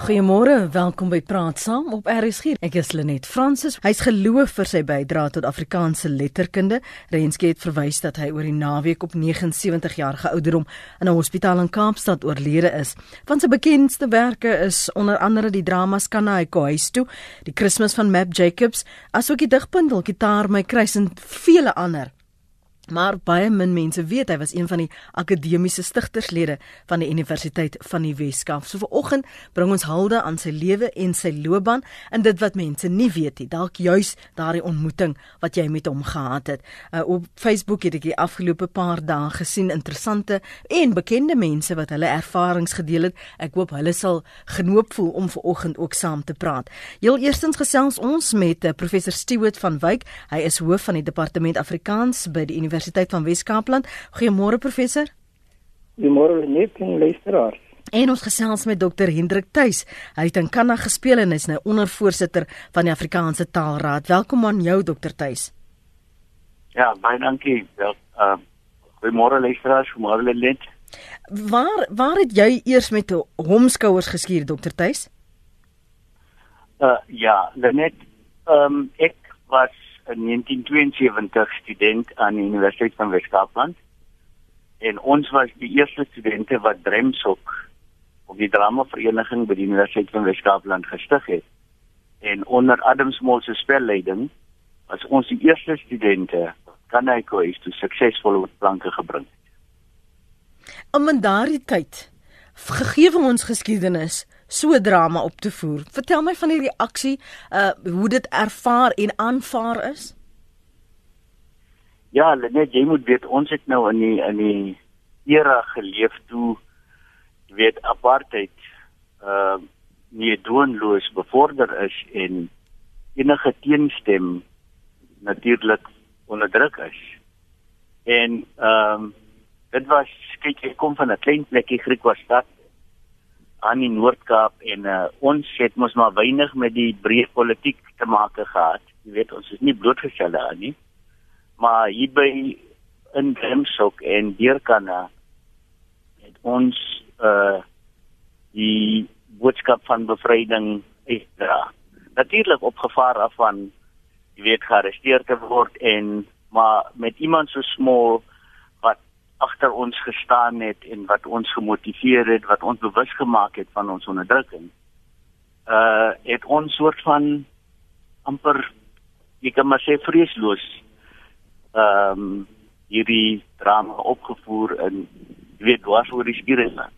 Goeiemôre, welkom by Praat Saam op RSG. Ek is Lenet Fransis. Hy's geloof vir sy bydrae tot Afrikaanse letterkunde. Renske het verwys dat hy oor die naweek op 79 jarige ouderdom in 'n hospitaal in Kaapstad oorlede is. Van sy bekendste werke is onder andere die dramas Kana hy huis toe, die Kersfees van Map Jacobs, asook die digbundel Gitaar my kruis en vele ander. Maar baie min mense weet hy was een van die akademiese stigterslede van die Universiteit van die Weskaap. So vanoggend bring ons hulde aan sy lewe en sy loopbaan en dit wat mense nie weet nie, dalk juis daardie ontmoeting wat jy met hom gehad het. Uh, op Facebook het ek die afgelope paar dae gesien interessante en bekende mense wat hulle ervarings gedeel het. Ek hoop hulle sal genoop voel om vanoggend ook saam te praat. Heel eerstens gesels ons met uh, professor Stewart van Wyk. Hy is hoof van die departement Afrikaans by die Universiteit Universiteit van Wes-Kaapland. Goeiemôre professor. Goeiemôre net en luisteraars. En ons gesels met dokter Hendrik Tuis. Hy het in Kanada gespeel en is nou ondervoorsitter van die Afrikaanse Taalraad. Welkom aan jou dokter Tuis. Ja, baie dankie. Wel, uh goeiemôre luisteraars, goeiemôre net. Waar waar het jy eers met hom skouers geskuur dokter Tuis? Uh ja, net ehm um, ek was in 1972 student aan die Universiteit van Wes-Kaapland. En ons was die eerste studente wat Dremsok op die dramavereniging by die Universiteit van Wes-Kaapland gestig het. En onder Adam Small se spelleiding was ons die eerste studente kan hy koes toe suksesvol op planke gebring het. Om in daardie tyd gegee ons geskiedenis so drama op te voer. Vertel my van die reaksie, uh hoe dit ervaar en aanvaar is. Ja, net jy moet weet ons het nou in die in die era geleef toe jy weet apartheid uh nie doenloos bevorder is en enige teenstem natuurlik onderdruk is. En ehm um, dit was kyk ek kom van 'n klein plekkie Griekwastad aan die Noord-Kaap en uh, ons het mos maar weinig met die breë politiek te maak gehad. Jy weet ons is nie blootgestel daaraan nie. Maar hier by in Grimsok en Deurkanna het ons uh die boodskap van bevryding uitdra. Natuurlik opgevaar af van jy weet gearresteer te word en maar met iemand so smal agter ons gestaan het en wat ons gemotiveer het, wat ons bewus gemaak het van ons onderdrukking. Uh het ons soort van amper ek kan maar sê vreesloos ehm um, hierdie drama opgevoer in weet was oor die spiereland.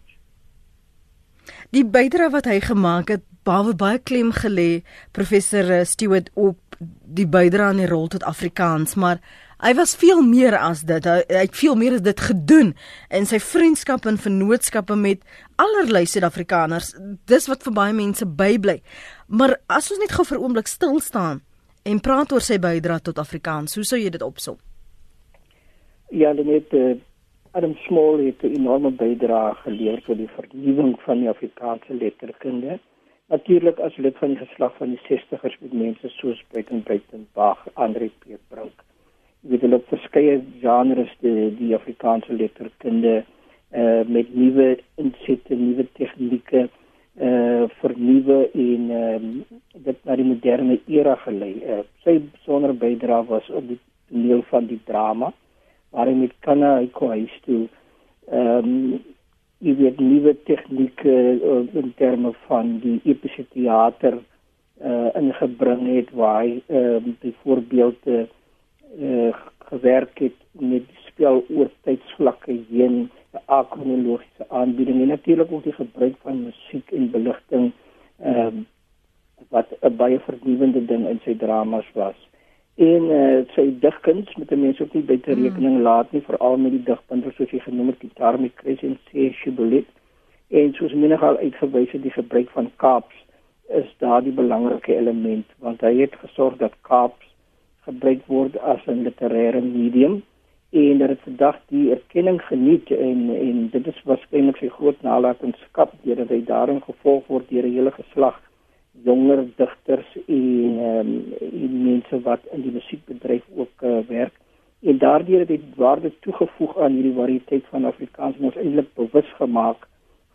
Die bydrae wat hy gemaak het, baie baie klem gelê professor Stewart op die bydrae aan die rol tot Afrikaans, maar Hy was veel meer as dit. Hy, hy het veel meer as dit gedoen in sy vriendskappe en vennootskappe met allerlei Suid-Afrikaners. Dis wat vir baie mense bybly. Maar as ons net gou vir 'n oomblik stil staan en praat oor sy bydrae tot Afrikaans, hoe sou jy dit opsom? Ja, net uh, Adam Small het 'n enorme bydrae gelewer tot die vernuwing van die Afrikaanse letterkunde. Natuurlik as lid van die geslag van die 60ers met mense soos Breiten Breitenberg, Andre Peerbrink weet hulle op verskeie genres die, die Afrikaanse letterkunde uh met nuwe insette, nuwe tegnieke uh vernuwe en ehm um, dit na die moderne era gelei. Uh sy besondere bydrae was op die toneel van die drama waar hy met Kana Ikohuis toe ehm um, jy weet nuwe tegnieke uh, in terme van die epiese teater uh ingebring het waar hy ehm uh, byvoorbeeld uh, uh, gewerk het met spel oor tydsvlakke heen, 'n akronologiese aanbieding en natuurlik ook die gebruik van musiek en beligting ehm uh, wat 'n baie vernuwende ding in sy dramas was. En uh, sy digkuns met mense ook nie buite hmm. rekening hmm. laat nie, veral met die digbundels soos hy genoem het, Gitaar met Chris en C. Shibulet. En soos menig al uitgewys het, die gebruik van Kaaps is daardie belangrike element want hy het gesorg dat Kaaps gebruik word as 'n literêre medium en dat dit vandag die erkenning geniet en en dit is waarskynlik sy groot nalatenskap deurdat hy daarin gevolg word deur 'n hele geslag jonger digters en ehm um, mense wat in die musiekbedryf ook uh, werk en daardeur het hy waarde toegevoeg aan hierdie variëteit van Afrikaans en ons eintlik bewus gemaak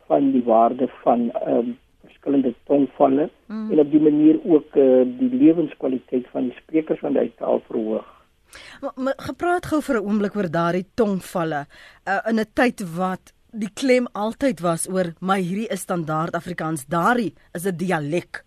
van die waarde van ehm um, verskillende tongvalle mm. en op die manier ook uh, die lewenskwaliteit van die sprekers van die taal verhoog. Maar, maar gepraat gou vir 'n oomblik oor daardie tongvalle uh, in 'n tyd wat die klem altyd was oor my hierdie is standaard Afrikaans, daardie is 'n dialek.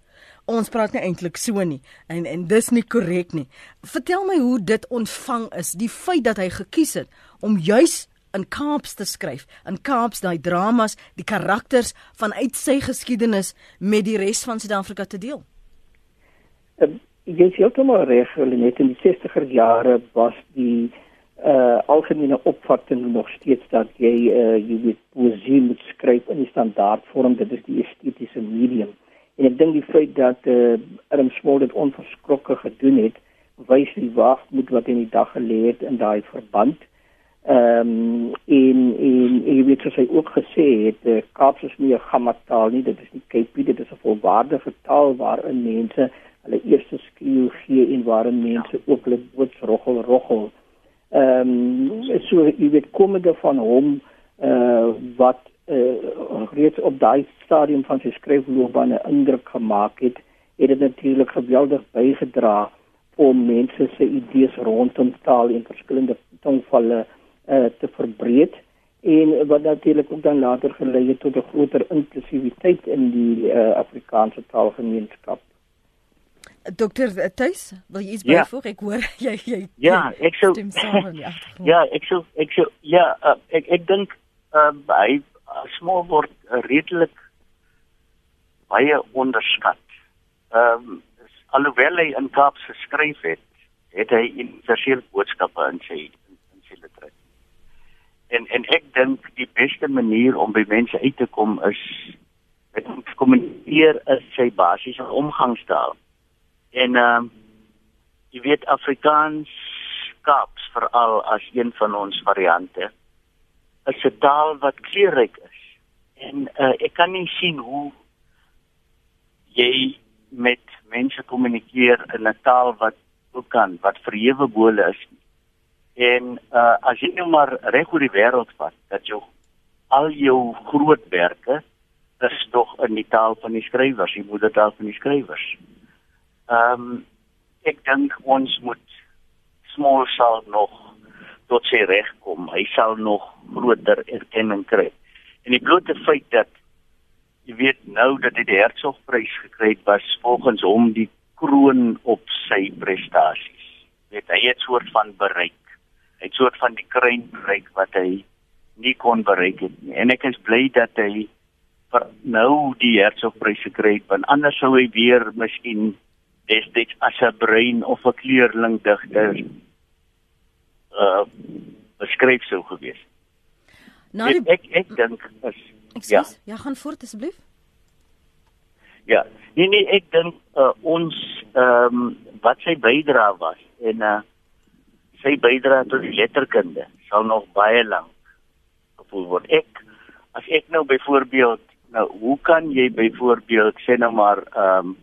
Ons praat nie eintlik so nie en en dis nie korrek nie. Vertel my hoe dit ontvang is, die feit dat hy gekies het om juis in Kaaps te skryf. In Kaaps daai dramas, die karakters vanuit sy geskiedenis met die res van Suid-Afrika te deel. Uh, jy sê heeltemal reg, net in die 60er jare was die uh algemene opvatting nog steeds dat jy uh jy moet poesie moet skryf in die standaardvorm, dit is die estetiese medium. En ek dink die feit dat uh Adam Small dit onverskrokke gedoen het, wys die waagmoed wat in die dag gelê het in daai verband. Ehm um, in in jy weet soos hy ook gesê het, uh, Kaaps is nie 'n gammataal nie, dit is nie Cape, dit is 'n volwaardige taal waarin mense hulle eerste skreeu gee en waarin mense ja. ook hulle boodsroggel roggel. Ehm um, so jy weet komende van hom eh uh, wat uh, reeds op daai stadium van sy skryfloopbaan 'n indruk gemaak het, het dit natuurlik geweldig bygedra om mense se idees rondom taal en verskillende tongvalle uh, te verbreek en wat natuurlik ook dan later gelei het tot 'n groter inklusiwiteit in die uh, Afrikaanse taalgemeenskap. Dokter Tuis, wil jy iets ja. byvoeg? Ek hoor jy jy Ja, ek sou Ja, ek sou ek sou ja, uh, ek ek dink uh, hy smal word uh, redelik baie onderskat. Ehm um, alhoewel hy in Kaap geskryf het, het hy universele boodskappe in sy in sy literatuur. En en ek dink die beste manier om by mense uit te kom is met om te kommunikeer is sy basiese omgangstaal. En ehm um, jy weet Afrikaans Kaaps veral as een van ons variante is 'n taal wat kleurryk is. En uh, ek kan nie sien hoe jy met mense kommunikeer in 'n taal wat ook kan wat verhewe bole is. En uh, as jy nou maar reg oor die wêreld vat, dat jou al jou grootwerke is tog in die taal van die skrywers, die moedertaal van die skrywers. Ehm um, ek dink ons moet small sal nog tot sy reg kom. Hy sal nog groter erkenning kry. En die blote feit dat jy weet nou dat hy die Hertzogprys gekry het was volgens hom die kroon op sy prestasies. Weet hy het soort van bereik. Hy het soort van die kruin bereik wat hy nie kon bereik het nie. En ek is bly dat hy vir nou die Hertzogprys gekry het want anders sou hy weer miskien destyds as 'n brein of 'n kleurling digter uh beskryf sou gewees. Nou die... ek ek dink is Excuse? ja. Ja, gaan voort asseblief. Ja. Nee nee, ek dink uh, ons ehm um, wat sy bydra was en uh sy bydra tot die letterkunde sal nog baie lank gevoel word. Ek as ek nou byvoorbeeld nou hoe kan jy byvoorbeeld sê nou maar ehm um,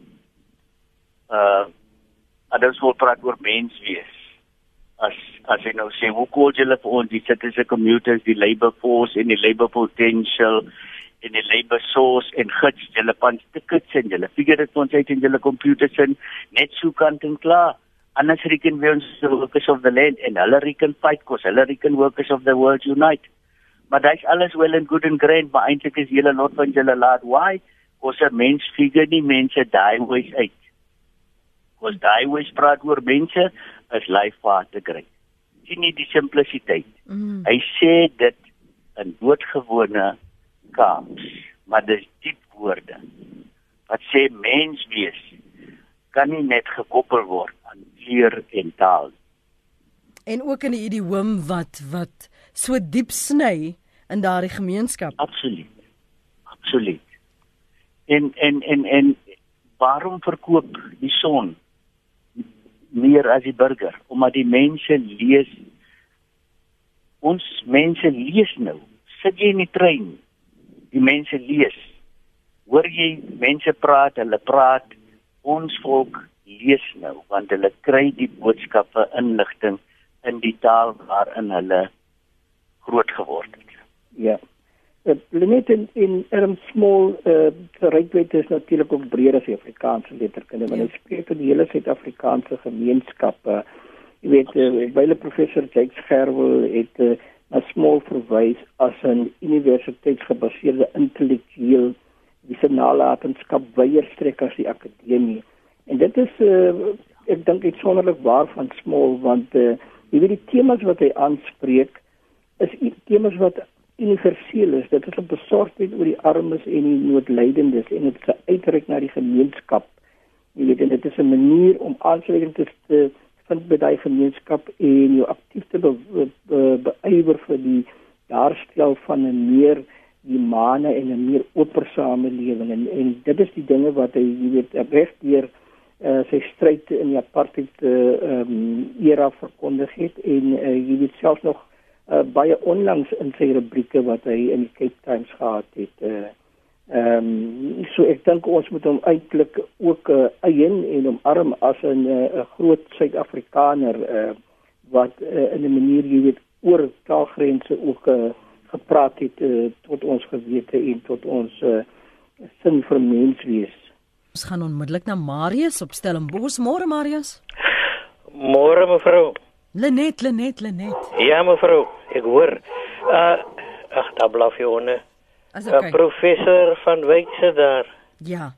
uh anders wil praat oor mens wees as as jy nou sê hoe koel jy hulle vir ons die citizen commuters die labor force en die labor potential en die labor source en gids julle pan tickets en julle figure dit ons uit in julle computers en net so kant en klaar. Anders reken we ons the workers of the land en hulle reken fight cause hulle reken workers of the world unite. Maar dit is alles well and good and grand maar eintlik is julle lot van julle laat why cause 'n mens figure nie mense daai ways uit was daai wys praat oor mense is path te kry. Sien nie die simplisiteit. Mm. Hy sê dit in doodgewone kaaps, maar dis diep woorde. Wat sê mens wees kan nie net gekoppel word aan kleur en taal. En ook in die idioom wat wat so diep sny in daardie gemeenskap. Absoluut. Absoluut. En en en en waarom verkoop die son meer as die burger omdat die mense lees ons mense lees nou. Sit jy in die trein die mense lees. Hoor jy mense praat hulle praat ons volk lees nou want hulle kry die boodskappe inligting in die taal waarin hulle groot geword het. Ja Uh, Lenet in in Erm Small uh Rykwyte is natuurlik ook breër as die Afrikaanse letterkunde want hy ja. spreek tot die hele Suid-Afrikaanse gemeenskappe. Jy weet uh, byle professor Jake Gerwel het uh, na Small verwys as 'n universiteitsgebaseerde intellektueel wie se nalatenskap wyer strek as die akademie. En dit is uh, ek dink dit sonderlik waar van Small want uh, jy weet die temas wat hy aanspreek is temas wat universeel is. Dit is 'n besorgdheid oor die armes en die noodlydendes en dit se uitreik na die gemeenskap. Jy weet dit is 'n manier om aansluiting te, te vind by daai gemeenskap en jou aktief te beywer be, be, vir die daarstel van 'n meer humane en 'n meer oop samelewing en en dit is die dinge wat hy jy weet reg deur uh, sy stryd in die apartheid uh, um, era verkondig het en uh, jy weet selfs nog uh, baie onlangs in sy rubrieke wat hy in die Cape Times gehad het. Uh, ehm um, so ek dink ons moet hom eintlik ook uh, eien en omarm as 'n 'n uh, groot Suid-Afrikaner uh, wat uh, in 'n manier jy weet oor taalgrense ook uh, gepraat het uh, tot ons gewete en tot ons uh, sin vir menswees. Ons gaan onmiddellik na Marius op Stellenbosch. Môre Marius. Môre mevrou. Lenet, Lenet, Lenet. Ja, mevrou, ek hoor. Uh ag, daar blaf jy onne. As okay. Uh, professor van Wykse daar. Ja.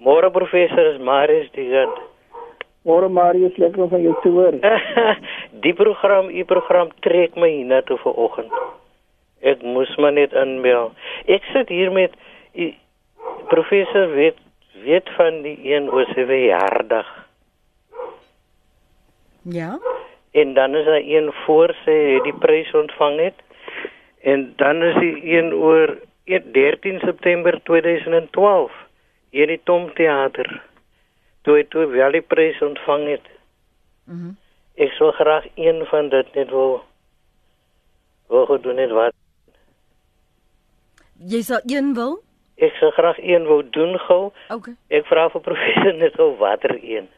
Môre professor is Marius Digant. Môre Marius, lekker om van jou te hoor. Die program, u program trek my hier toe vanoggend. Ek moes maar net aanmeld. Ek sit hier met u professor weet weet van die een oor sy verjaardag. Ja en dan is daar een voor sy het die prys ontvang het en dan is die een oor 13 September 2012 hier die Tom Theater toe hy toe wel die prys ontvang het. Mhm. Mm ek sou graag een van dit net wou wou gedoen het wat Jy sou een wil? Ek sou graag een wou doen gou. Okay. Ek vra vir professor net gou watter een.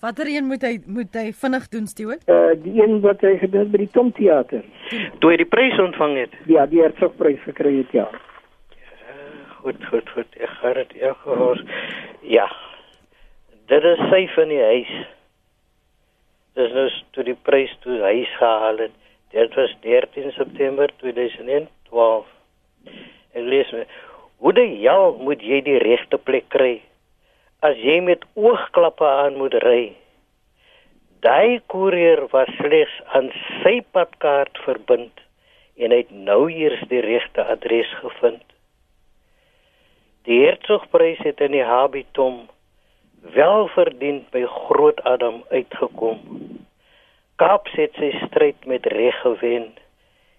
Watter een moet hy moet hy vinnig doen, Stewart? Uh die een wat hy gedoen by die Tom Theater. Toe hy die prys ontvang het. Ja, die Hertzogprys gekry het, ja. ja. Goed, goed, goed. Ek gaan dit ja gehoor. Ja. Dit is sy van die huis. Dis nou toe die prys toe huis gehaal het. Dit was 13 September 2012. Ek lees my. Hoe die hel moet jy die regte plek kry? As jy met oogklappe aan moet ry. Daai koerier was slegs aan sy padkaart verbind en het nou eers die regte adres gevind. Die hertsgprys het in die Habitom wel verdien by Groot Adam uitgekom. Kaap het sy stryd met reg gewen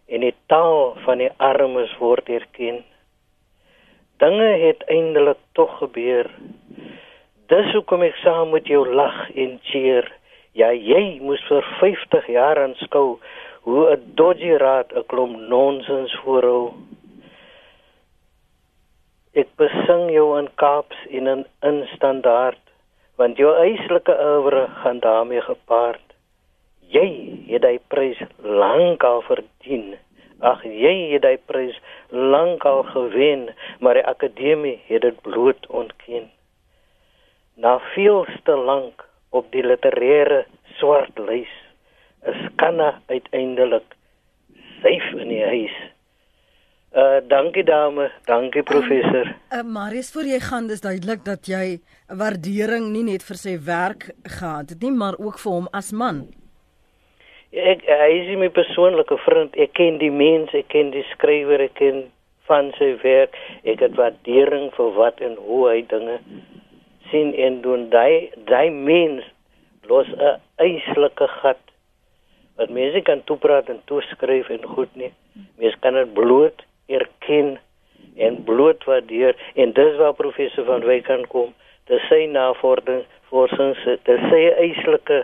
en die taal van die armes word erken. Dinge het eintlik tog gebeur Dis hoekom ek saam met jou lag en cheer. Ja, jy moes vir 50 jaar aanskou hoe 'n dodgy raad 'n klomp nonsens voorhou. Ek besing jou in Kaaps in 'n instandard, want jou eislike oeuvre gaan daarmee gepaard. Jy het daai prys lankal verdien. Ag, jy het daai prys lankal gewen, maar die akademie het dit bloot ontken na veelste lank op die literêre swart lys is kanna uiteindelik syf in die huis. Uh dankie dame, dankie professor. Uh, uh Marius, voor jy gaan, dis duidelik dat jy waardering nie net vir sy werk gehad het nie, maar ook vir hom as man. Ek hy is my persoonlike vriend. Ek ken die mens, ek ken die skrywer, ek ken van sy werk. Ek het waardering vir wat en hoe hy dinge sien en doen daai daai mens los 'n eislike gat wat mense kan toepraat en toeskryf en goed nie. Mense kan dit bloot erken en bloot waardeer. En dis waar professor van Wyk kan kom. Dis sy navorsing forsings dis sy eislike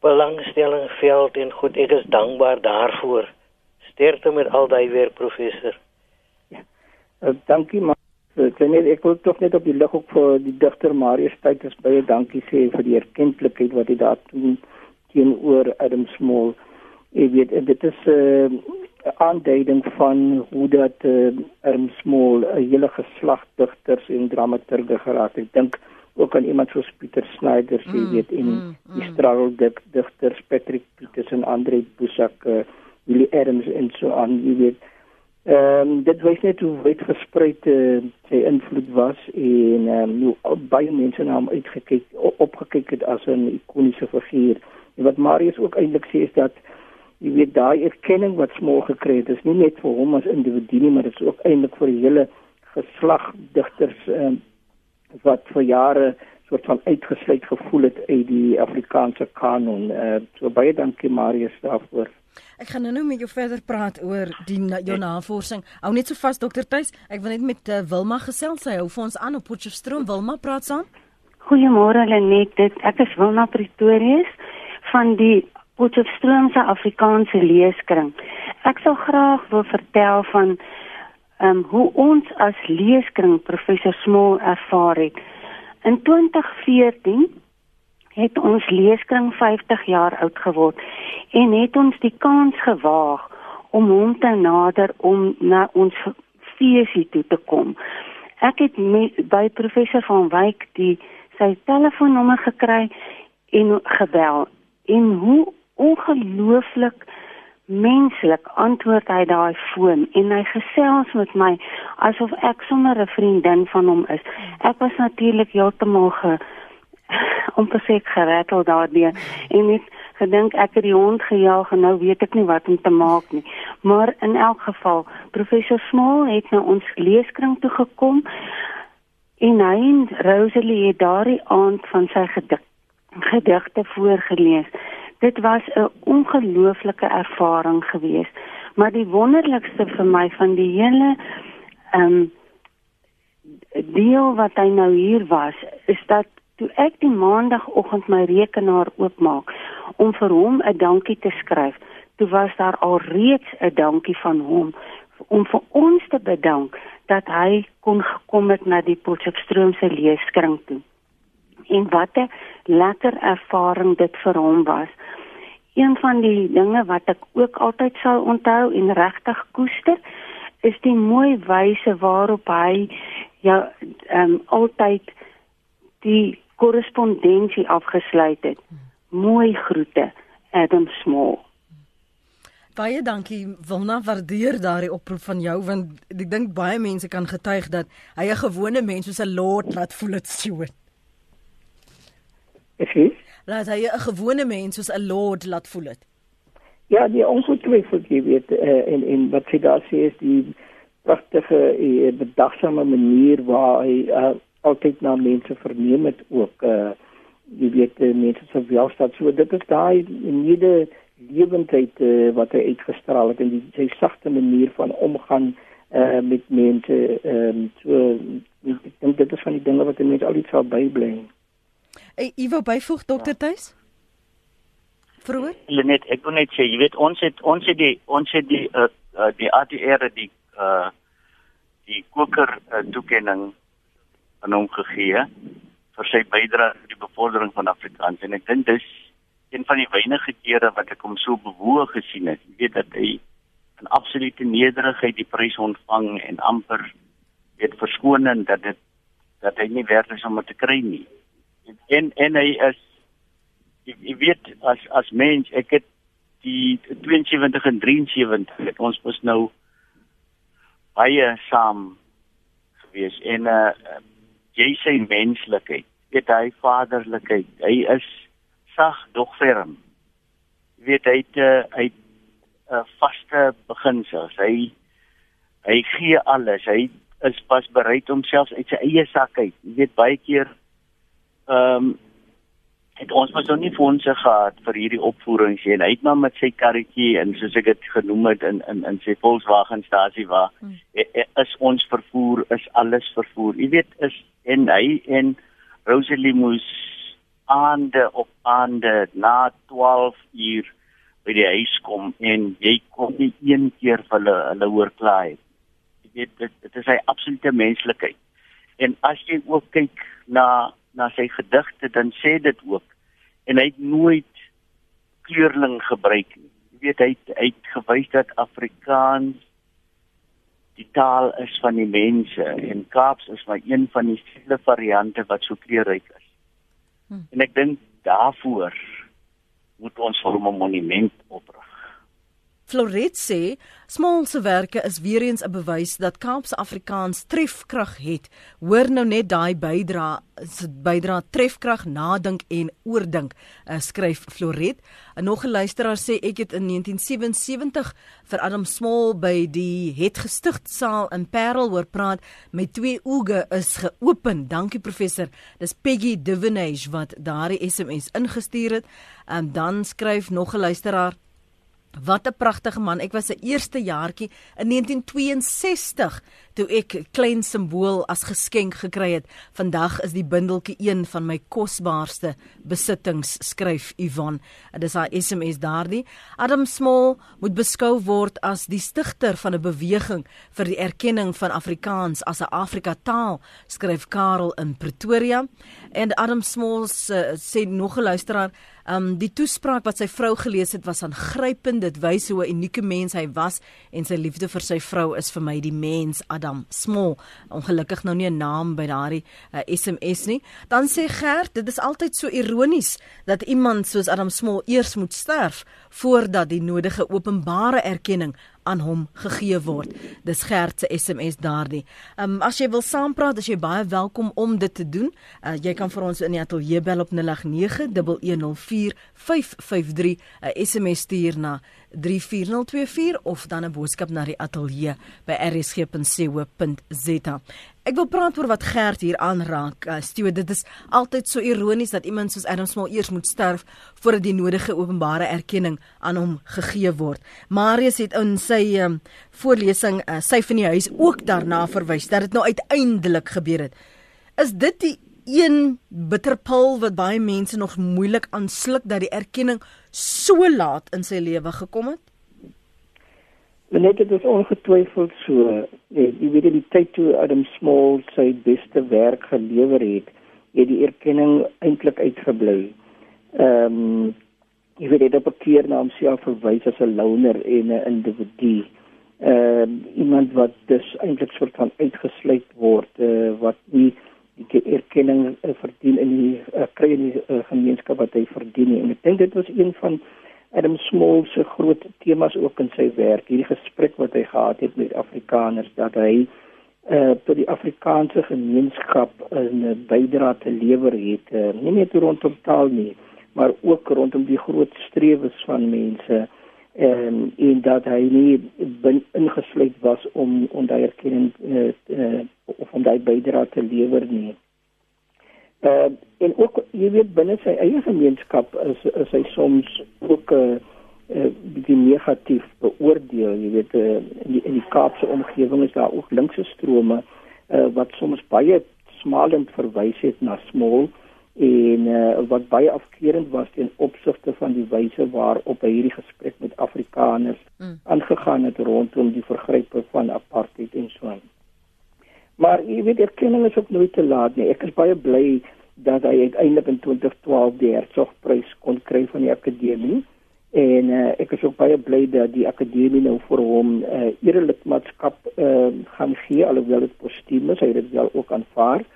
belangstelling veld en goed. Ek is dankbaar daarvoor. Sterkte met al daai werk professor. Ja. Uh, dankie maar net ek wil tog net op die lig ook vir die digter Marius Tykes baie dankie sê vir die erkenklikheid wat hy daar doen teenoor Adam Small. Ek weet dit is uh, aanduiding van hoe dat uh, Erm Small 'n hele geslag digters en dramaturge geraak het. Ek dink ook aan iemand soos Pieter Snyder, jy mm, weet, en mm, mm. die struggle digters Patrick Peters en Andre Busak, uh, Willie Adams en so aan, jy weet. Ehm um, dit wys net hoe wyd versprei uh, sy invloed was en ehm um, hoe baie mense na hom uitgekyk opgekyk het as 'n ikoniese figuur. En wat Marius ook eintlik sê is dat jy weet daai erkenning wat Small gekry het, is nie net vir hom as individu nie, maar dit is ook eintlik vir die hele geslag digters ehm um, wat vir jare soort van uitgesluit gevoel het uit die Afrikaanse kanon. Uh, so baie dankie Marius daarvoor. Ek gaan nou met jou verder praat oor die jou navorsing. Hou net so vas dokter Tuis. Ek wil net met uh, Wilma gesels. Sy hou vir ons aan op Potchefstroom. Wilma praat saam. Goeiemôre Lenet. Dit ek is Wilma Pretorius van die Potchefstroomse Afrikaanse Leeskring. Ek sou graag wil vertel van ehm um, hoe ons as leeskring professor Small ervaar het. In 2014 het ons leeskring 50 jaar oud geword en het ons die kans gewaag om hom te nader om na ons feesie toe te kom. Ek het met, by professor van Wyk die sy telefoonnommer gekry en gebel en hoe ongelooflik menslik antwoord hy daai foon en hy gesels met my asof ek sommer 'n vriendin van hom is. Ek was natuurlik heeltemal ge om te sê gerattel daardie en net gedink ek het die hond gejaag en nou weet ek nie wat om te maak nie. Maar in elk geval, professor Small het na ons leeskring toe gekom en hy en Rosalie het daardie aand van sy gedik gedigte voorgeles. Dit was 'n ongelooflike ervaring geweest. Maar die wonderlikste vir my van die hele ehm um, deel wat hy nou hier was, is dat toe ek die maandagooggend my rekenaar oopmaak om vir hom 'n dankie te skryf, toe was daar al reeds 'n dankie van hom om vir ons te bedank dat hy kon gekom het na die Potchefstroomse leeskring toe. En wat 'n lekker ervaring dit vir hom was een van die dinge wat ek ook altyd sal onthou en regtig koester is die mooi wyse waarop hy ja ehm um, altyd die korrespondensie afgesluit het. Mooi groete Adam Small. Baie dankie Wilna waardeer daardie oproep van jou want ek dink baie mense kan getuig dat hy 'n gewone mens soos 'n lord laat voel dit Stuart. Ek sê laat hy 'n gewone mens soos 'n lord laat voel dit. Ja, die ongetwyfeld jy weet uh, en en wat sy daar sê is die pragtige uh, bedagsame manier waar hy uh, altyd na mense verneem het ook uh, jy weet uh, mense se welstand so dit is daai nuwe lewendheid uh, wat hy uitgestraal het en die sy sagte manier van omgaan uh, met mense um, so ek dink dit is van die dinge wat mense altyd sal bybly. Hey, wou byvoeg dokter ja. Tuis? Vroeger? Lenet, ek wil net sê, jy weet ons het ons het die ons het die uh, uh, die ATR die uh die koker uh, toekenning aan hom gegee vir sy bydrae aan die bevordering van Afrikaans. En ek dink dis een van die weinige kere wat ek hom so bewoog gesien het. Jy weet dat hy in absolute nederigheid die prys ontvang en amper weet verskoning dat dit dat hy nie werd is om dit te kry nie. En en hy is jy weet as as mens ek het die 72 en 73 het ons mos nou baie saam gewees. En uh jy sê menslikheid weet hy vaderlikheid hy is sag dog ferm. Weet hy het uh, 'n uh, vaste beginsels hy hy gee alles hy is pas bereid om selfs uit sy eie sak uit. Jy weet baie keer ehm um, het ons mos nog nie fondse gehad vir hierdie opvoerings nie. Hy het maar met sy karretjie en soos ek dit genoem het in in in sy Volkswagenstasie waar hmm. E, e, is ons vervoer is alles vervoer. Jy weet is en hy en Rosalie moes aande op aande na 12 uur by die huis kom en jy kom nie een keer vir hulle hulle hoor klaai. Jy weet dit dit is hy absolute menslikheid. En as jy ook kyk na na sy gedigte dan sê dit ook en hy het nooit kleurling gebruik nie. Jy weet hy hy het gewys dat Afrikaans die taal is van die mense en Kaaps is maar een van die vele variante wat so kleurryk is. Hmm. En ek dink daarvoor moet ons hom 'n monument oprig. Floret sê Small se werke is weer eens 'n bewys dat Kaapse Afrikaans trefkrag het. Hoor nou net daai bydra bydra trefkrag nadink en oordink, uh, skryf Floret. 'n Nog 'n luisteraar sê ek het in 1977 vir Adam Small by die het gestigte saal in Parel hoor praat met twee oë is geopen. Dankie professor. Dis Peggy Divinage wat daardie SMS ingestuur het. En um, dan skryf nog 'n luisteraar Wat 'n pragtige man. Ek was 'n eerste jaartjie in 1962 toe ek klein simbool as geskenk gekry het. Vandag is die bundeltjie een van my kosbaarste besittings, skryf Yvonne. Dit is haar SMS daardie. Adam Small moet beskou word as die stigter van 'n beweging vir die erkenning van Afrikaans as 'n Afrika taal, skryf Karel in Pretoria. En Adam Small sê nog 'n luisteraar Um die toespraak wat sy vrou gelees het was aangrypend. Dit wys hoe 'n unieke mens hy was en sy liefde vir sy vrou is vir my die mens Adam Small. Ongelukkig nou nie 'n naam by daardie uh, SMS nie. Dan sê Gert, dit is altyd so ironies dat iemand soos Adam Small eers moet sterf voordat die nodige openbare erkenning aan hom gegee word. Dis Gert se SMS daardie. Ehm um, as jy wil saampraat, as jy baie welkom om dit te doen. Uh, jy kan vir ons in die ateljee bel op 0891104553 'n SMS stuur na 34024 of dan 'n boodskap na die ateljee by rsg.co.za. Ek wil praat oor wat Gert hier aanraak. Uh, Stuart, dit is altyd so ironies dat iemand soos Adam Small eers moet sterf voordat die nodige openbare erkenning aan hom gegee word. Marius het in sy um, voorlesing uh, sy van die huis ook daarna verwys dat dit nou uiteindelik gebeur het. Is dit die een bitterpil wat baie mense nog moeilik aansluk dat die erkenning so laat in sy lewe gekom het? Net dit is ongetwyfeld so. Nee, jy weet die tyd toe Adam Small sy beste werk gelewer het, het die erkenning eintlik uitgebly. Ehm um, jy weet dit op 'n keer na homself verwys as 'n loner en 'n individu. Ehm um, iemand wat dus eintlik soort van uitgesluit word, uh, wat nie die erkenning uh, verdien in die uh, kry in die uh, gemeenskap wat hy verdien nie. En ek dink dit was een van Adam Small se groot temas ook in sy werk, hierdie gesprek wat hy gehad het met Afrikaners dat hy uh tot die Afrikaanse gemeenskap 'n bydrae te lewer het, uh, nie net rondom taal nie, maar ook rondom die groot strewes van mense en in dat hy nie ingesluit was om om daai erkenning uh, uh, of om daai bydrae te lewer nie. Uh en ook jy weet binne sy eie gemeenskap is is hy soms ook 'n uh, uh, bietjie negatief beoordeel, jy weet uh, in die in die Kaapse omgewing is daar ook linkse strome uh, wat soms baie smalend verwys het na small en uh, wat baie afkeerend was ten opsigte van die wyse waarop hy hierdie gesprek met Afrikaners mm. aangegaan het rondom die vergrype van apartheid en so aan. Maar jy weet erkenning is ook nooit te laat nie. Ek is baie bly dat hy uiteindelik in 2012 die Hertzogprys kon kry van die akademie. En uh, ek is ook baie bly dat die akademie nou vir hom 'n uh, eh, erelidmaatskap uh, gaan gee alhoewel dit postuum is. Hy het dit wel ook aanvaar.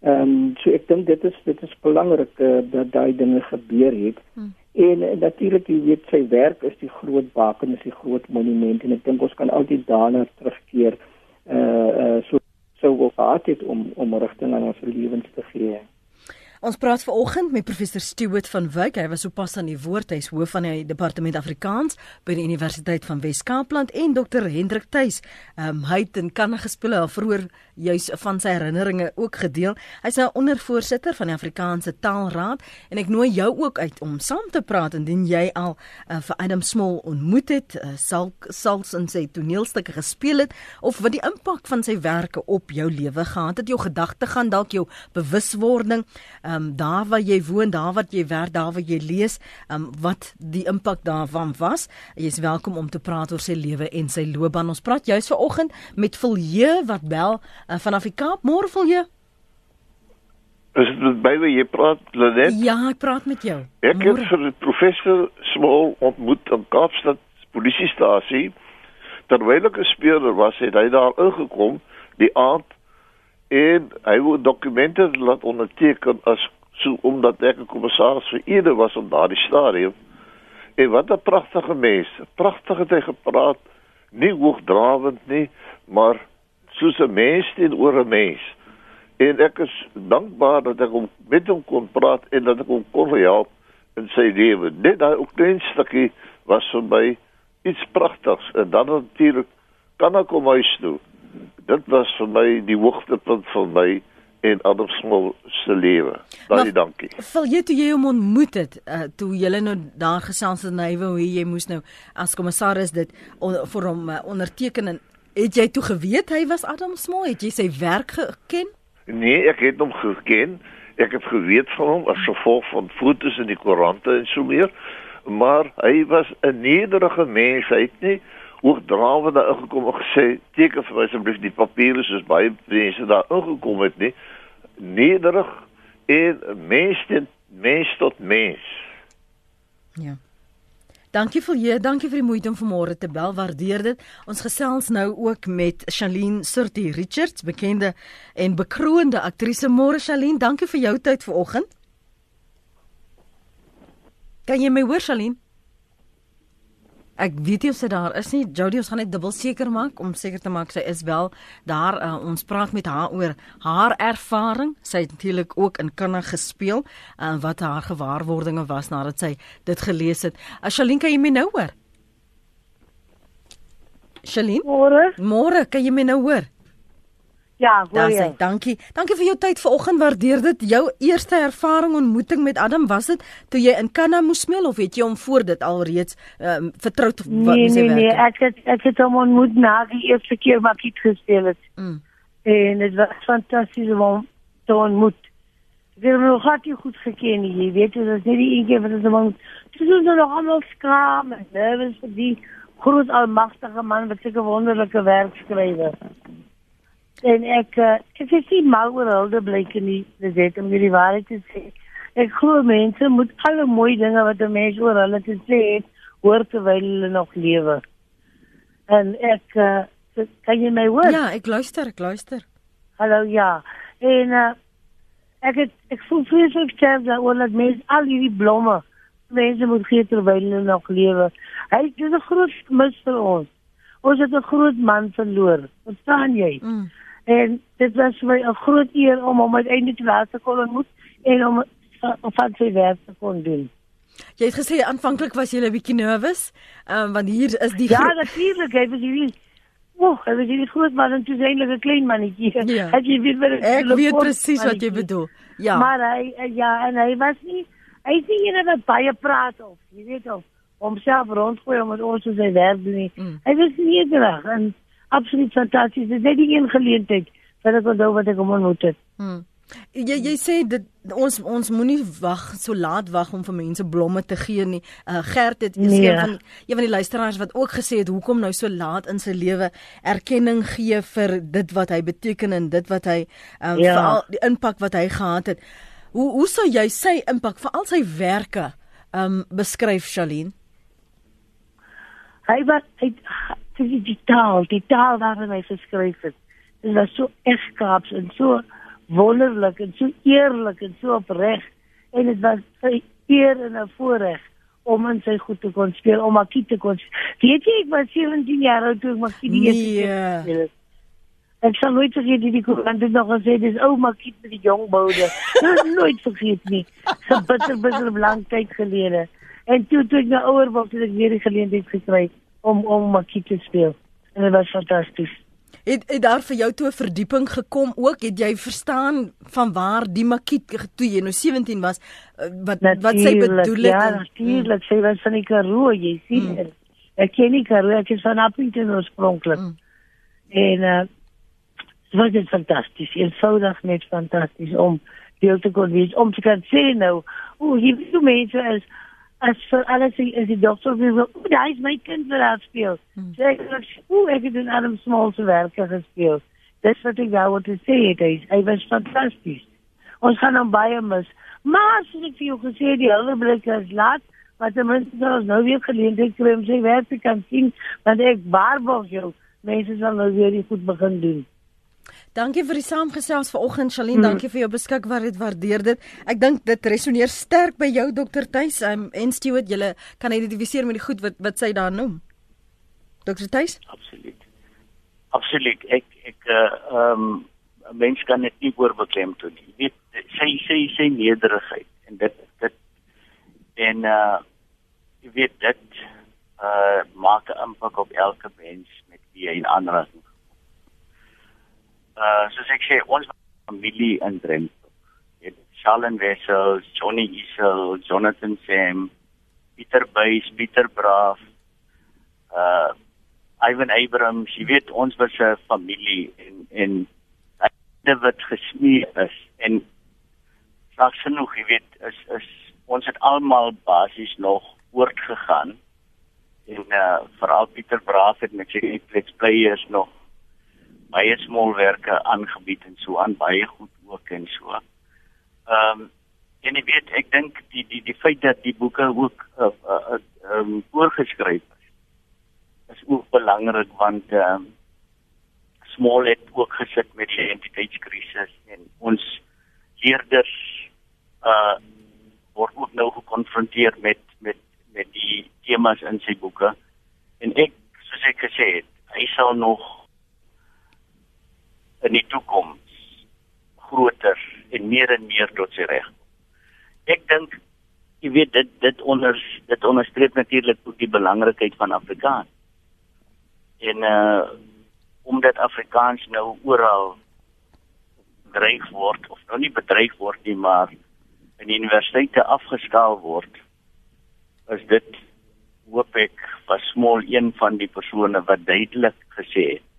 Ehm um, so ek dink dit is dit is belangrik uh, dat daai dinge gebeur het. Hmm. En uh, natuurlik jy weet sy werk is die groot baken, is die groot monument en ek dink ons kan altyd daarna terugkeer. Uh, uh so sou wil gehad het om om rigting aan ons lewens te gee. Ons praat vanoggend met professor Stuart van Wyk. Hy was sopas aan die woord. Hy is hoof van die departement Afrikaans by die Universiteit van Wes-Kaapland en dokter Hendrik Tuis. Ehm um, hy het in Kanada gespeel al vroeër juis van sy herinneringe ook gedeel. Hy's 'n ondervoorsitter van die Afrikaanse Taalraad en ek nooi jou ook uit om saam te praat indien jy al uh, vir Adam Small ontmoet het, uh, sal sal in sy toneelstukke gespeel het of wat die impak van sy werke op jou lewe gehad het, jou gedagte gaan dalk jou bewuswording ehm um, daar waar jy woon, daar wat jy werk, daar waar jy lees, ehm um, wat die impak daarvan was. Jy is welkom om te praat oor sy lewe en sy loopbaan. Ons praat juis vanoggend met Vilje wat bel uh, vanaf die Kaap. Môre Vilje. Is by wie jy praat, Lenet? Ja, ek praat met jou. Ek Môre. het vir professor Small ontmoet in Kaapstad polisiestasie. Terwyl ek 'n speurder was, het hy daar ingekom die aand en hy wou dokumente laat onderteken as so omdat ek 'n kommissaris vir Ede was op daardie stadium. En wat 'n pragtige mens. Pragtig het hy gepraat. Nie hoogdrawend nie, maar soos 'n mens teenoor 'n mens. En ek is dankbaar dat ek hom met hom kon praat en dat ek hom kon help in sy lewe. Net daai ou klein stukkie was vir my iets pragtigs en dan natuurlik kan ek hom huis toe. Dit was vir my die hoogtepunt van my en Adam Small se lewe. Baie dankie. Val jy toe jy hom ontmoet het, uh, toe jy nou daar gesels het en hy wou jy moes nou as kommissaris dit on, vir hom uh, onderteken en het jy toe geweet hy was Adam Small? Het jy sy werk geken? Nee, ek het hom geken. Ek het geweet van hom as gevolg van foto's in die koerante en so meer. Maar hy was 'n nederige mens. Hy het nie hoogdrawend daar ingekom en gesê teken vir my asseblief die papiere soos baie mense daar ingekom het nie. Nederig en mens tot mens tot mens. Ja. Dankie vir jy, dankie vir die moeite om vanmôre te bel. Waardeer dit. Ons gesels nou ook met Shalien Surti Richards, bekende en bekroonde aktrise. Môre Shalien, dankie vir jou tyd vanoggend. Kan jy my hoor Shalien? Ek weet nie of sy daar is nie. Jody, ons gaan net dubbel seker maak om seker te maak sy is wel daar. Uh, ons praat met haar oor haar ervaring. Sy het natuurlik ook in Kanada gespeel en uh, wat haar gewaarwordinge was nadat sy dit gelees het. Ashalien, kan jy my nou hoor? Shalien? Môre? Môre, kan jy my nou hoor? Ja, hoor jy. sê, dankie. Dankie vir jou tyd vanoggend. Waardeer dit. Jou eerste ervaring ontmoeting met Adam was dit toe jy in Kanada moes speel of het jy hom voor dit alreeds um, vertroud wat Nee, sy nee, nee, werk? ek het ek het hom ontmoet na die eerste keer wat ek gespeel het. Mm. En dit was fantasties om hom te ontmoet. Ek het hom nog nie goed geken. Jy weet, dit is nie die een keer wat ons hom Dis ons nog almal skaam en nervus vir die groot almagtige man wat sulke wonderlike werk skryf. En ek uh, ek is nie mal oor hulde blyke nie, dis dit om hierdie waarheid te sê. Ek glo mense moet alle mooi dinge wat 'n mens oor hulle te sê het, hoor terwyl hulle nog lewe. En ek uh, kan jy my hoor? Ja, ek luister, ek luister. Hallo ja. En uh, ek het ek voel vreeslik sterk daaroor dat mense al hierdie blomme mense moet gee terwyl hulle nog lewe. Hy dis 'n groot mis vir ons. Ons het 'n groot man verloor. Verstaan jy? Mm. En dit was vir my 'n groot eer om hom uiteindelik te laat te kon ontmoet en om uh, van sy werk te kon doen. Jy het gesê aanvanklik was jy 'n bietjie nervus, um, want hier is die Ja, natuurlik, hy was hierdie Oek, hy was hierdie groot man en toe is hy eintlik 'n klein mannetjie. Ja. Jy weet wat ek weet presies wat jy bedoel. Ja. Maar hy ja, en hy was nie hy is nie een wat baie praat of jy weet of homself rondgooi om met ons op sy werk doen nie. Mm. Hy was nederig en absoluut fantasties. Dit is net die een geleentheid wat ek onthou wat ek hom ontmoet het. Hmm. Jy jy sê dit ons ons moenie wag so laat wag om vir mense blomme te gee nie. Uh, Gert het is Nee. een van een van die luisteraars wat ook gesê het hoekom nou so laat in sy lewe erkenning gee vir dit wat hy beteken en dit wat hy um, Ja. veral die impak wat hy gehad het. Hoe hoe sou jy sy impak vir al sy werke um beskryf Shalien? Hy was hy dis die taal, die taal waarin hy geskryf het. Dit was so egskaaps en so wonderlik en so eerlik en so opreg en dit was 'n eer en 'n voorreg om in sy goed te kon speel, om Makie te kon. Weet jy, ek was 17 jaar oud toe ek Makie die eerste keer Nee. gespeel het. Ek sal nooit vergeet die koerant het nog gesê dis ou Makie met die jong boude. Dit nooit vergeet nie. So bitter bitter lank tyd gelede. En toe toe ek nou ouer was, het ek weer die geleentheid gekry om om Makie te speel. En dit was fantasties. Het het daar vir jou toe 'n verdieping gekom ook? Het jy verstaan van waar die makiet toe jy nou 17 was uh, wat wat sy Natuurlijk, bedoel het? Ja, en- natuurlik. Sy was van die Karoo, jy sien. Mm. Mm. Ek ken die Karoo, ek is van Appington oorspronklik. Mm. En uh dit was dit fantasties. Eenvoudig net fantasties om deel te kon wees, om te kan sê nou, o, hier is mense is as vir alles is die dokter wil, o, daai is my kind wat daar speel. Mm. Sê ek, o, ek het in Adam Small se werke gespeel. Dis wat ek wou te sê het, hy, hy was fantasties. Ons gaan hom baie mis. Maar soos ek vir jou gesê het, die hele blik is laat, maar ten minste sal ons nou weer geleentheid kry om sy werk te kan sien, want ek waarborg jou, mense sal nou weer die goed begin doen. Dankie vir die saamgesels vanoggend Shalien, dankie vir jou beskikbaar, dit waardeer dit. Ek dink dit resoneer sterk by jou dokter Tuis um, en Stewart, julle kan identifiseer met die goed wat wat sy daar noem. Dokter Tuis? Absoluut. Absoluut. Ek ek uh um 'n mens kan dit nie oorbeklem toe nie. Jy weet sy sy sy nederigheid en dit dit en uh jy weet dit uh maak 'n impak op elke mens met wie hy in aanraking. Uh soos ek sê ons familie in Drenthe. Dit Charlen Wessels, Johnny Isel, Jonathan Sam, Pieter Buys, Pieter Braaf, uh Ivan Abrams, jy weet ons was 'n familie en en dit wat gesmeer is. En slegs genoeg, jy weet, is is ons het almal basies nog voortgegaan en uh veral Pieter Braaf het met sy Netflix players nog baie smolwerke aangebied en so aan baie goed ook en so. Ehm um, en ek weet ek dink die die die feit dat die boeke ook uh uh um, voorgeskryf is is ook belangrik want ehm um, Small het ook gesit met die identiteitskrisis en ons leerders uh word ook nou gekonfronteer met met met die temas in sy boeke. En ek soos ek gesê het, hy sal nog in die toekoms groter en meer en meer tot sy reg. Ek dink jy weet dit dit onder dit onderstreep natuurlik ook die belangrikheid van Afrikaans. En uh omdat Afrikaans nou oral bedreig word of nou nie bedreig word nie, maar in universiteite afgeskaal word, is dit hoop ek was smal een van die persone wat duidelik gesê het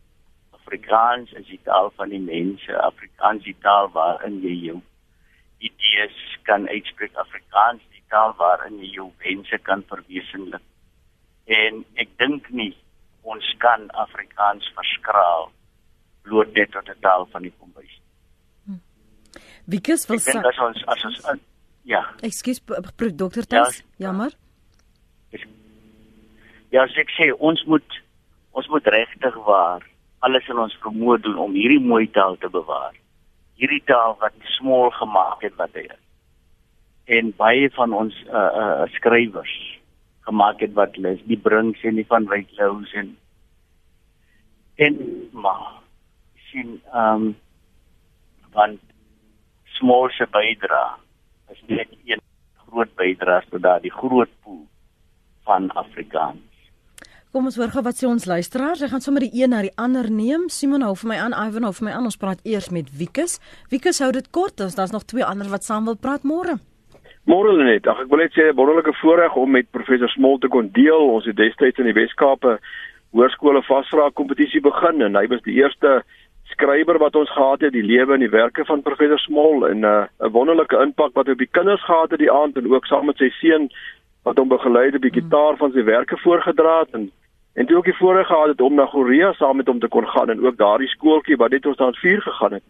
Afrikaans is die taal van die mense, Afrikaans die taal waarin jy jou idees kan uitspreek, Afrikaans die taal waarin jy jou wense kan verwesenlik. En ek dink nie ons kan Afrikaans verskraal bloot net tot 'n taal van die kombuis. Wikus wil sê as ons as ons uh, ja. Ekskuus dokter Tus, ja, jammer. Ja, ek sê ons moet ons moet regtig waar alles in ons vermoë doen om hierdie mooi taal te bewaar. Hierdie taal wat smal gemaak het wat hy is. En baie van ons uh uh skrywers gemaak het wat hulle is, die Brinks en die van Wyklous en en maar sien ehm um, want smal se bydra is net een groot bydra tot daardie groot pool van Afrikaans. Kom ons hoor gou wat sê ons luisteraars. Ek gaan sommer die een na die ander neem. Simon hou vir my aan, Ivan hou vir my aan. Ons praat eers met Wikus. Wikus hou dit kort. Ons daar's nog twee ander wat saam wil praat môre. Môre net. Ag ek wil net sê 'n wonderlike voorreg om met professor Smol te kon deel. Ons het destyds in die Wes-Kaap hoërskole vasvra kompetisie begin en hy was die eerste skrywer wat ons gehad het die lewe en die werke van professor Smol en 'n uh, wonderlike impak wat op die kinders gehad het die aand en ook saam met sy seun wat hom begeleid het op die gitaar van sy werke voorgedra het en En toe ook die voorreg gehad het om na Korea saam met hom te kon gaan en ook daardie skooltjie wat net ons daar 4 gegaan het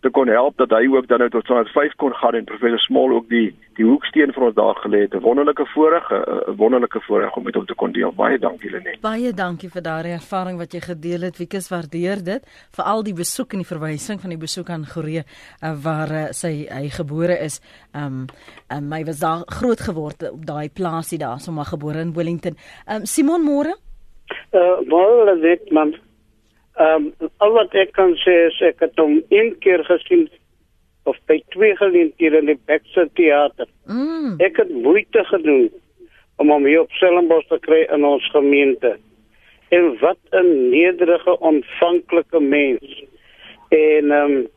te kon help dat hy ook dan nou tot standaard 5 kon gaan en professor Small ook die die hoeksteen vir ons daar gelê het. 'n Wonderlike voorreg, 'n wonderlike voorreg om met hom te kon deel. Baie dankie Lenet. Baie dankie vir daardie ervaring wat jy gedeel het. Wiekus waardeer dit. Veral die besoek en die verwysing van die besoek aan Korea uh, waar uh, sy hy gebore is. Um um hy was daar groot geword op daai plaasie daar, sommer gebore in Wellington. Um Simon Moore Uh, wel, dit man. Ehm um, al wat ek kan sê is ek het hom een keer gesien of by twee geleenthede in die Baxter Theater. Mm. Ek het moeite gedoen om hom hier op Stellenbosch te kry in ons gemeente. En wat 'n nederige ontvanklike mens. En ehm um,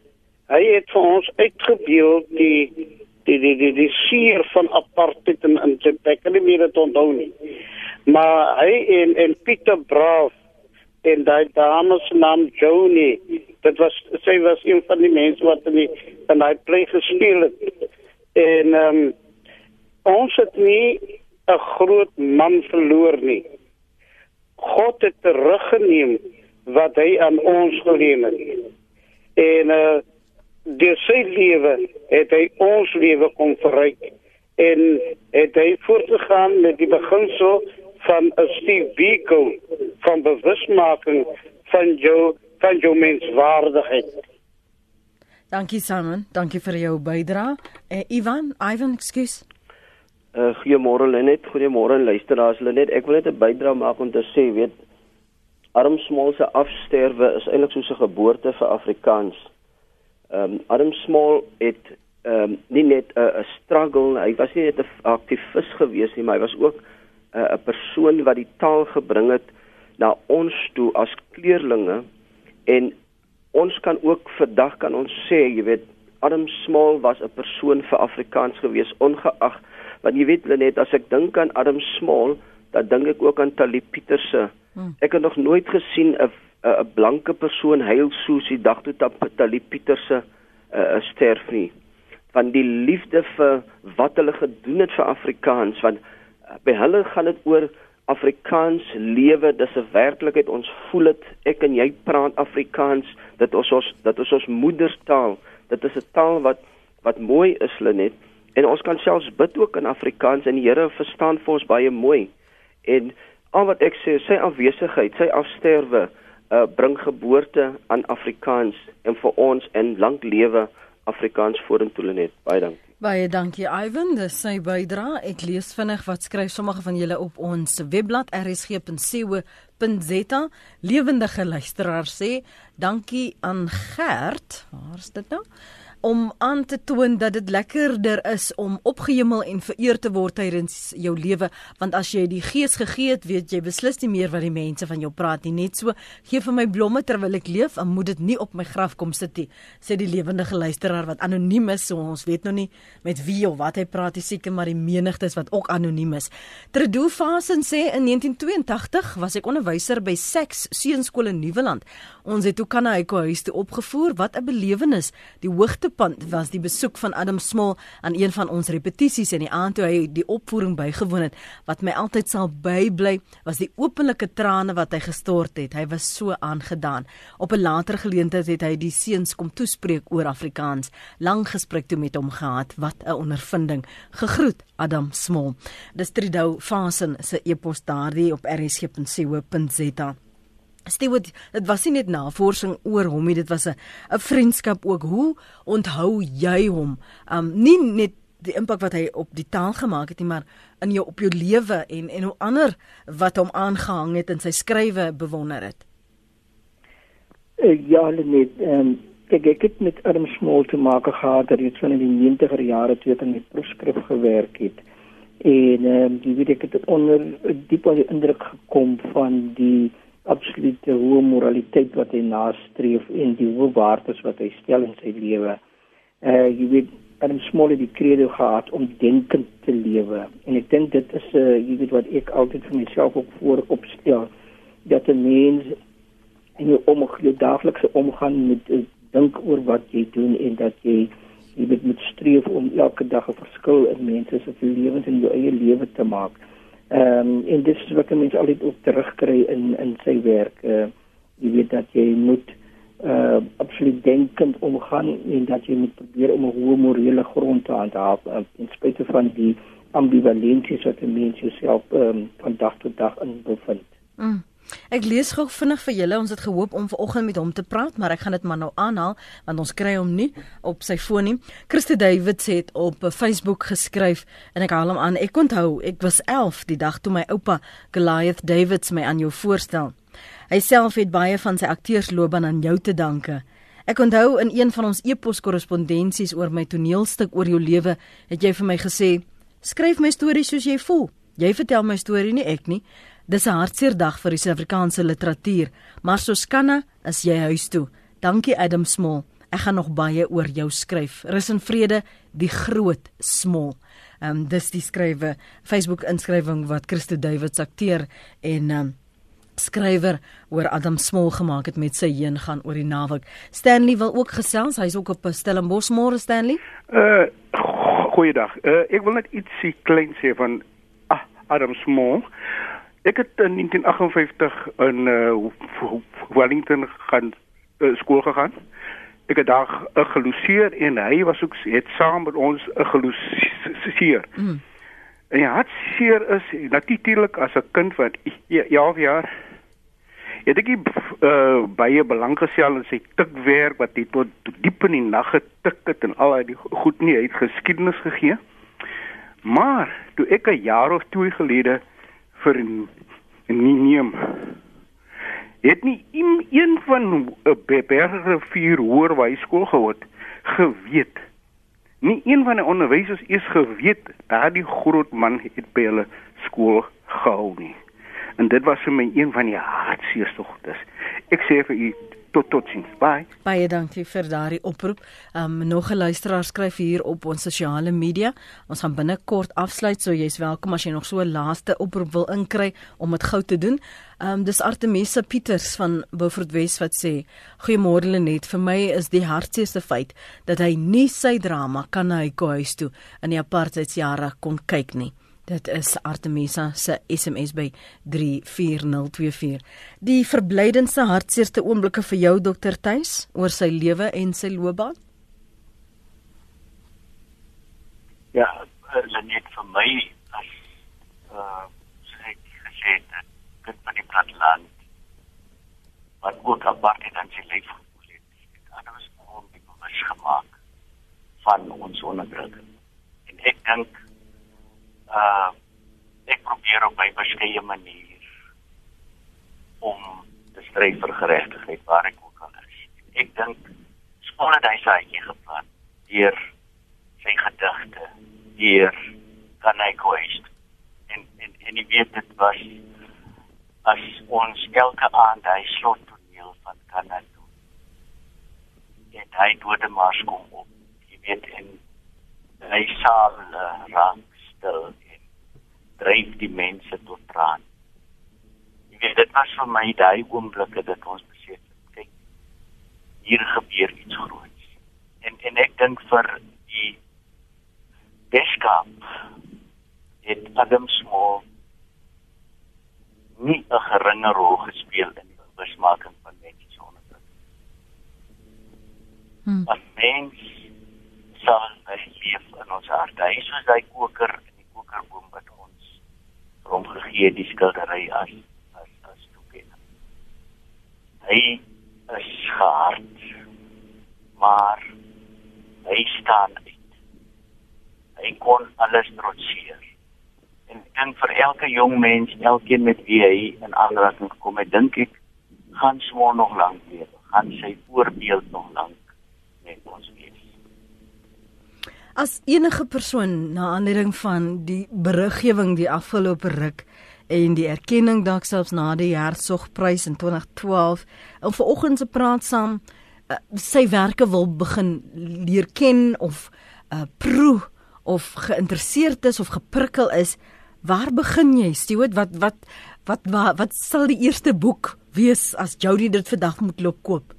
hy het vir ons uitgebeeld die die die die die sier van apartheid in in sy plek. Ek kan nie meer dit onthou nie maar hy en en Pieter Braaf en daai dame se naam Joni dit was sy was een van die mense wat in die in daai plek gespeel het. En ehm um, ons het nie 'n groot man verloor nie. God het teruggeneem wat hy aan ons geleen het. En uh, deur sy lewe het hy ons lewe kon verryk en het hy voortgegaan met die beginsel van 'n Steve Biko van bewusmaking van jou van jou menswaardigheid. Dankie Simon, dankie vir jou bydrae. Uh, Ivan, Ivan, ekskuus. Uh, goeiemôre Lenet, goeiemôre luisteraars Lenet. Ek wil net 'n bydrae maak om te sê, weet Arm Small se afsterwe is eintlik soos 'n geboorte vir Afrikaans. Ehm um, Arm Small het ehm um, nie net 'n uh, struggle, hy was nie net 'n aktivis gewees nie, maar hy was ook 'n uh, persoon wat die taal gebring het na ons toe as kleerlinge en ons kan ook vandag kan ons sê, jy weet, Adam Small was 'n persoon vir Afrikaans gewees ongeag want jy weet net as ek dink aan Adam Small, dan dink ek ook aan Talib Pieterse. Hmm. Ek het nog nooit gesien 'n 'n blanke persoon huil soos die dag toe Talib Pieterse uh, sterf nie van die liefde vir wat hulle gedoen het vir Afrikaans want by hulle gaan dit oor Afrikaans lewe. Dis 'n werklikheid. Ons voel dit. Ek en jy praat Afrikaans. Dit is ons dit is ons moedertaal dit is 'n taal wat wat mooi is Lenet. En ons kan selfs bid ook in Afrikaans en die Here verstaan vir ons baie mooi. En al wat ek sê sy afwesigheid sy afsterwe uh, bring geboorte aan Afrikaans en vir ons en lank lewe Afrikaans vorentoe net. Baie dankie. Baie dankie Ivan, dis sy bydra. Ek lees vinnig wat skryf sommige van julle op ons webblad rsg.co.za. Lewendige luisteraar sê, dankie aan Gert. Waar's dit nou? Om aan te toon dat dit lekkerder is om opgehemel en vereer te word tydens jou lewe. Want as jy die gees gegee het weet jy beslis nie meer wat die mense van jou praat nie. Net so gee vir my blomme terwyl ek leef en moet dit nie op my graf kom sit nie sê die lewendige luisteraar wat anoniem is. So ons weet nog nie met wie of wat hy praat die seker maar die menigte is wat ook anoniem is. Trudeau Fasen sê in 1982 was ek onderwyser by Sex Seunskool in Nieuweland. Ons het ook hy ko huis toe opgevoer wat 'n belewenis. Die hoogte hoogtepunt was die besoek van Adam Small aan een van ons repetisies in die aand toe hy die opvoering bygewoon het. Wat my altyd sal bybly, was die openlike trane wat hy gestort het. Hy was so aangedaan. Op 'n later geleentheid het hy die seuns kom toespreek oor Afrikaans. Lang gesprek toe met hom gehad. Wat 'n ondervinding. Gegroet Adam Small. Dis Tridou Fasen se e-pos daardie op rsg.co.za. Stewart, dit was nie net navorsing oor hom nie, dit was 'n 'n vriendskap ook. Hoe onthou jy hom? Um nie net die impak wat hy op die taal gemaak het nie, maar in jou op jou lewe en en hoe ander wat hom aangehang het in sy skrywe bewonder het. Uh, ja, net ehm um, ek ek het met Adam Small te maak gehad hy van in die 90er jare toe in die proefskrif gewerk het. En ehm um, jy weet ek het onder diep onder indruk gekom van die absolute hoë moraliteit wat hy nastreef en die hoë waardes wat hy stel in sy lewe. Uh jy weet Adam Small het die credo gehad om denkend te lewe en ek dink dit is 'n uh, jy weet wat ek altyd vir myself ook voor opstel dat 'n mens in jou omgang daaglikse omgang met uh, dink oor wat jy doen en dat jy jy weet moet streef om elke dag 'n verskil in mense se lewens en jou eie lewe te maak. Ehm um, en dit is wat mense altyd ook terugkry in in sy werk. Uh jy weet dat jy moet uh absoluut denkend omgaan en dat jy moet probeer om 'n hoë morele grond te handhaaf uh, in spite van die ambivalensies wat 'n mens jouself ehm um, van dag tot dag in bevind. Mm. Ek lees gou vinnig vir julle. Ons het gehoop om vanoggend met hom te praat, maar ek gaan dit maar nou aanhaal want ons kry hom nie op sy foon nie. Christe Davids het op Facebook geskryf en ek haal hom aan. Ek onthou, ek was 11 die dag toe my oupa Goliath Davids my aan jou voorstel. Hy self het baie van sy akteursloopbaan aan jou te danke. Ek onthou in een van ons e-pos-korrespondensies oor my toneelstuk oor jou lewe, het jy vir my gesê: "Skryf my stories soos jy voel. Jy vertel my storie nie ek nie." Dis 'n hartseer dag vir die Suid-Afrikaanse literatuur, maar soos kanne is jy huis toe. Dankie Adam Small. Ek gaan nog baie oor jou skryf. Rus en vrede, die groot Small. Ehm um, dis die skrywe Facebook inskrywing wat Christo Davids akteer en ehm um, skrywer oor Adam Small gemaak het met sy heen gaan oor die naweek. Stanley wil ook gesels. Hy's ook op Stellenbosch môre Stanley. Uh goeiedag. Uh ek wil net ietsie klein sê van ah, Adam Small. Ek het in 1958 in uh, Wellington gaan uh, skool gegaan ek het daar geloseer en hy was ook het saam met ons geloseer. Mm. En hy het seer is natuurlik as 'n kind wat 11 jaar het ek uh, baie belang gestel in sy tikwerk wat hy tot, tot diep in die nag getik het en al die goed nie uit geskiedenis gegee. Maar toe ek 'n jaar of 2 gelede vir 'n neem. Het nie een van 'n Bergrivier hoërwyskool gehoor geweet. Nie een van die onderwysers is geweet daardie groot man het by hulle skool gehou nie. En dit was vir my een van die hartseerstogtes ek sê vir u tot totsiens. Bye. Baie dankie vir daardie oproep. Um nog 'n luisteraar skryf hier op ons sosiale media. Ons gaan binnekort afsluit, so jy's welkom as jy nog so 'n laaste oproep wil inkry om dit gou te doen. Um dis Artemisa Pieters van Beaufort Wes wat sê: "Goeiemôre Lenet, vir my is die hartseerste feit dat hy nie sy drama kan hy huis toe in die apartheidsjare kon kyk nie." Dit is Artemisa se SMS by 34024. Die verblydendste hartseerste oomblikke vir jou dokter Tuis oor sy lewe en sy loopbaan? Ja, net vir my as uh sê gesê dat dit van die platteland wat ook apart het aan sy lewe gevoel het. Dit was onbewus gemaak van ons onderdrukking. En ek dink uh ek probeer op my verskeie maniere om te stry vir geregtigheid waar ek ook al is. Ek dink skoon het hy sy geplan deur sy gedigte, deur kan hy kwest. En en en ek weet dit was as ons elke aand hy slot toneel van Kanada doen. En hy dode mars kom op. Jy weet en hy sal uh, raak stil dryf die mense tot traan. Jy weet dit was vir my daai oomblikke dat ons besef het kyk hier gebeur iets groots. En en ek dink vir die Beskap het Adam Small nie 'n geringe rol gespeel in die bewusmaking van mense sonder. Hmm. As mens sal hy leef in ons harte. Hy is soos daai koker in die kokerboom wat hom gegee die skildery as as as toekenning. Hy is hard, maar hy staan uit. Hy kon alles trotseer. En dink vir elke jong mens, elkeen met wie hy in aanraking gekom het, dink ek gaan swaar nog lank leef, gaan sy voorbeeld nog lank met ons wees. As enige persoon na aanleiding van die beriggewing die afgelope ruk en die erkenning dalk selfs na die Hertsgprys in 2012 om vanoggend se praat saam uh, sy werke wil begin leer ken of uh, proe of geïnteresseerd is of geprikkel is waar begin jy Stewart? Wat wat wat wat, wat sal die eerste boek wees as Jody dit vandag moet loop koop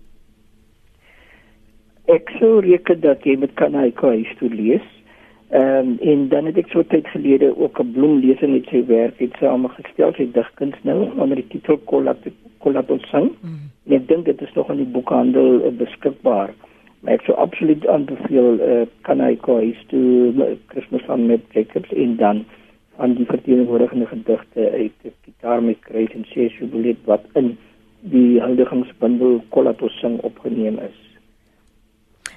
ek sou reken dat jy met Kanaiko huis toe lees. Ehm um, en dan het ek so tyd gelede ook 'n bloemlesing met sy werk het saamgestel, sy digkuns nou onder die titel Kolatosang. Mm. Ek dink dit is nog in die boekhandel uh, beskikbaar. Maar ek sou absoluut aanbeveel uh, Kanaiko huis toe Kersfees van met Jacobs en dan aan die verteenwoordigende gedigte uit gitaar met kruis en ses jubileet wat in die huldigingsbundel Kolatosang opgeneem is.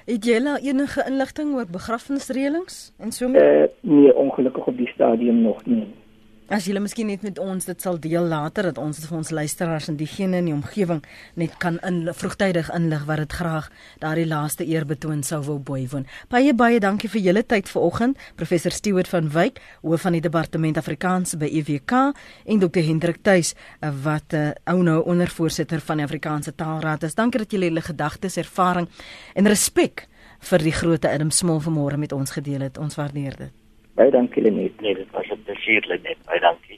Het jy al enige inligting oor begrafnisreëlings en so meer? Uh, nee, ongelukkig op die stadium nog nie. As jy miskien net met ons dit sal deel later dat ons vir ons luisteraars en diegene in die omgewing net kan in vroegtydig inlig wat dit graag daardie laaste eer betoon sou wou bywoon. Baie baie dankie vir julle tyd vanoggend, professor Stewart van Wyk, hoof van die departement Afrikaans by EWK en dokter Hendrik Tuis wat 'n uh, eh, ou nou ondervoorsitter van die Afrikaanse Taalraad is. Dankie dat julle julle gedagtes, ervaring en respek vir die groot Adam Small vanmôre met ons gedeel het. Ons waardeer dit. Baie dankie Lenet. Nee, dit was 'n plesier Lenet. Baie dankie.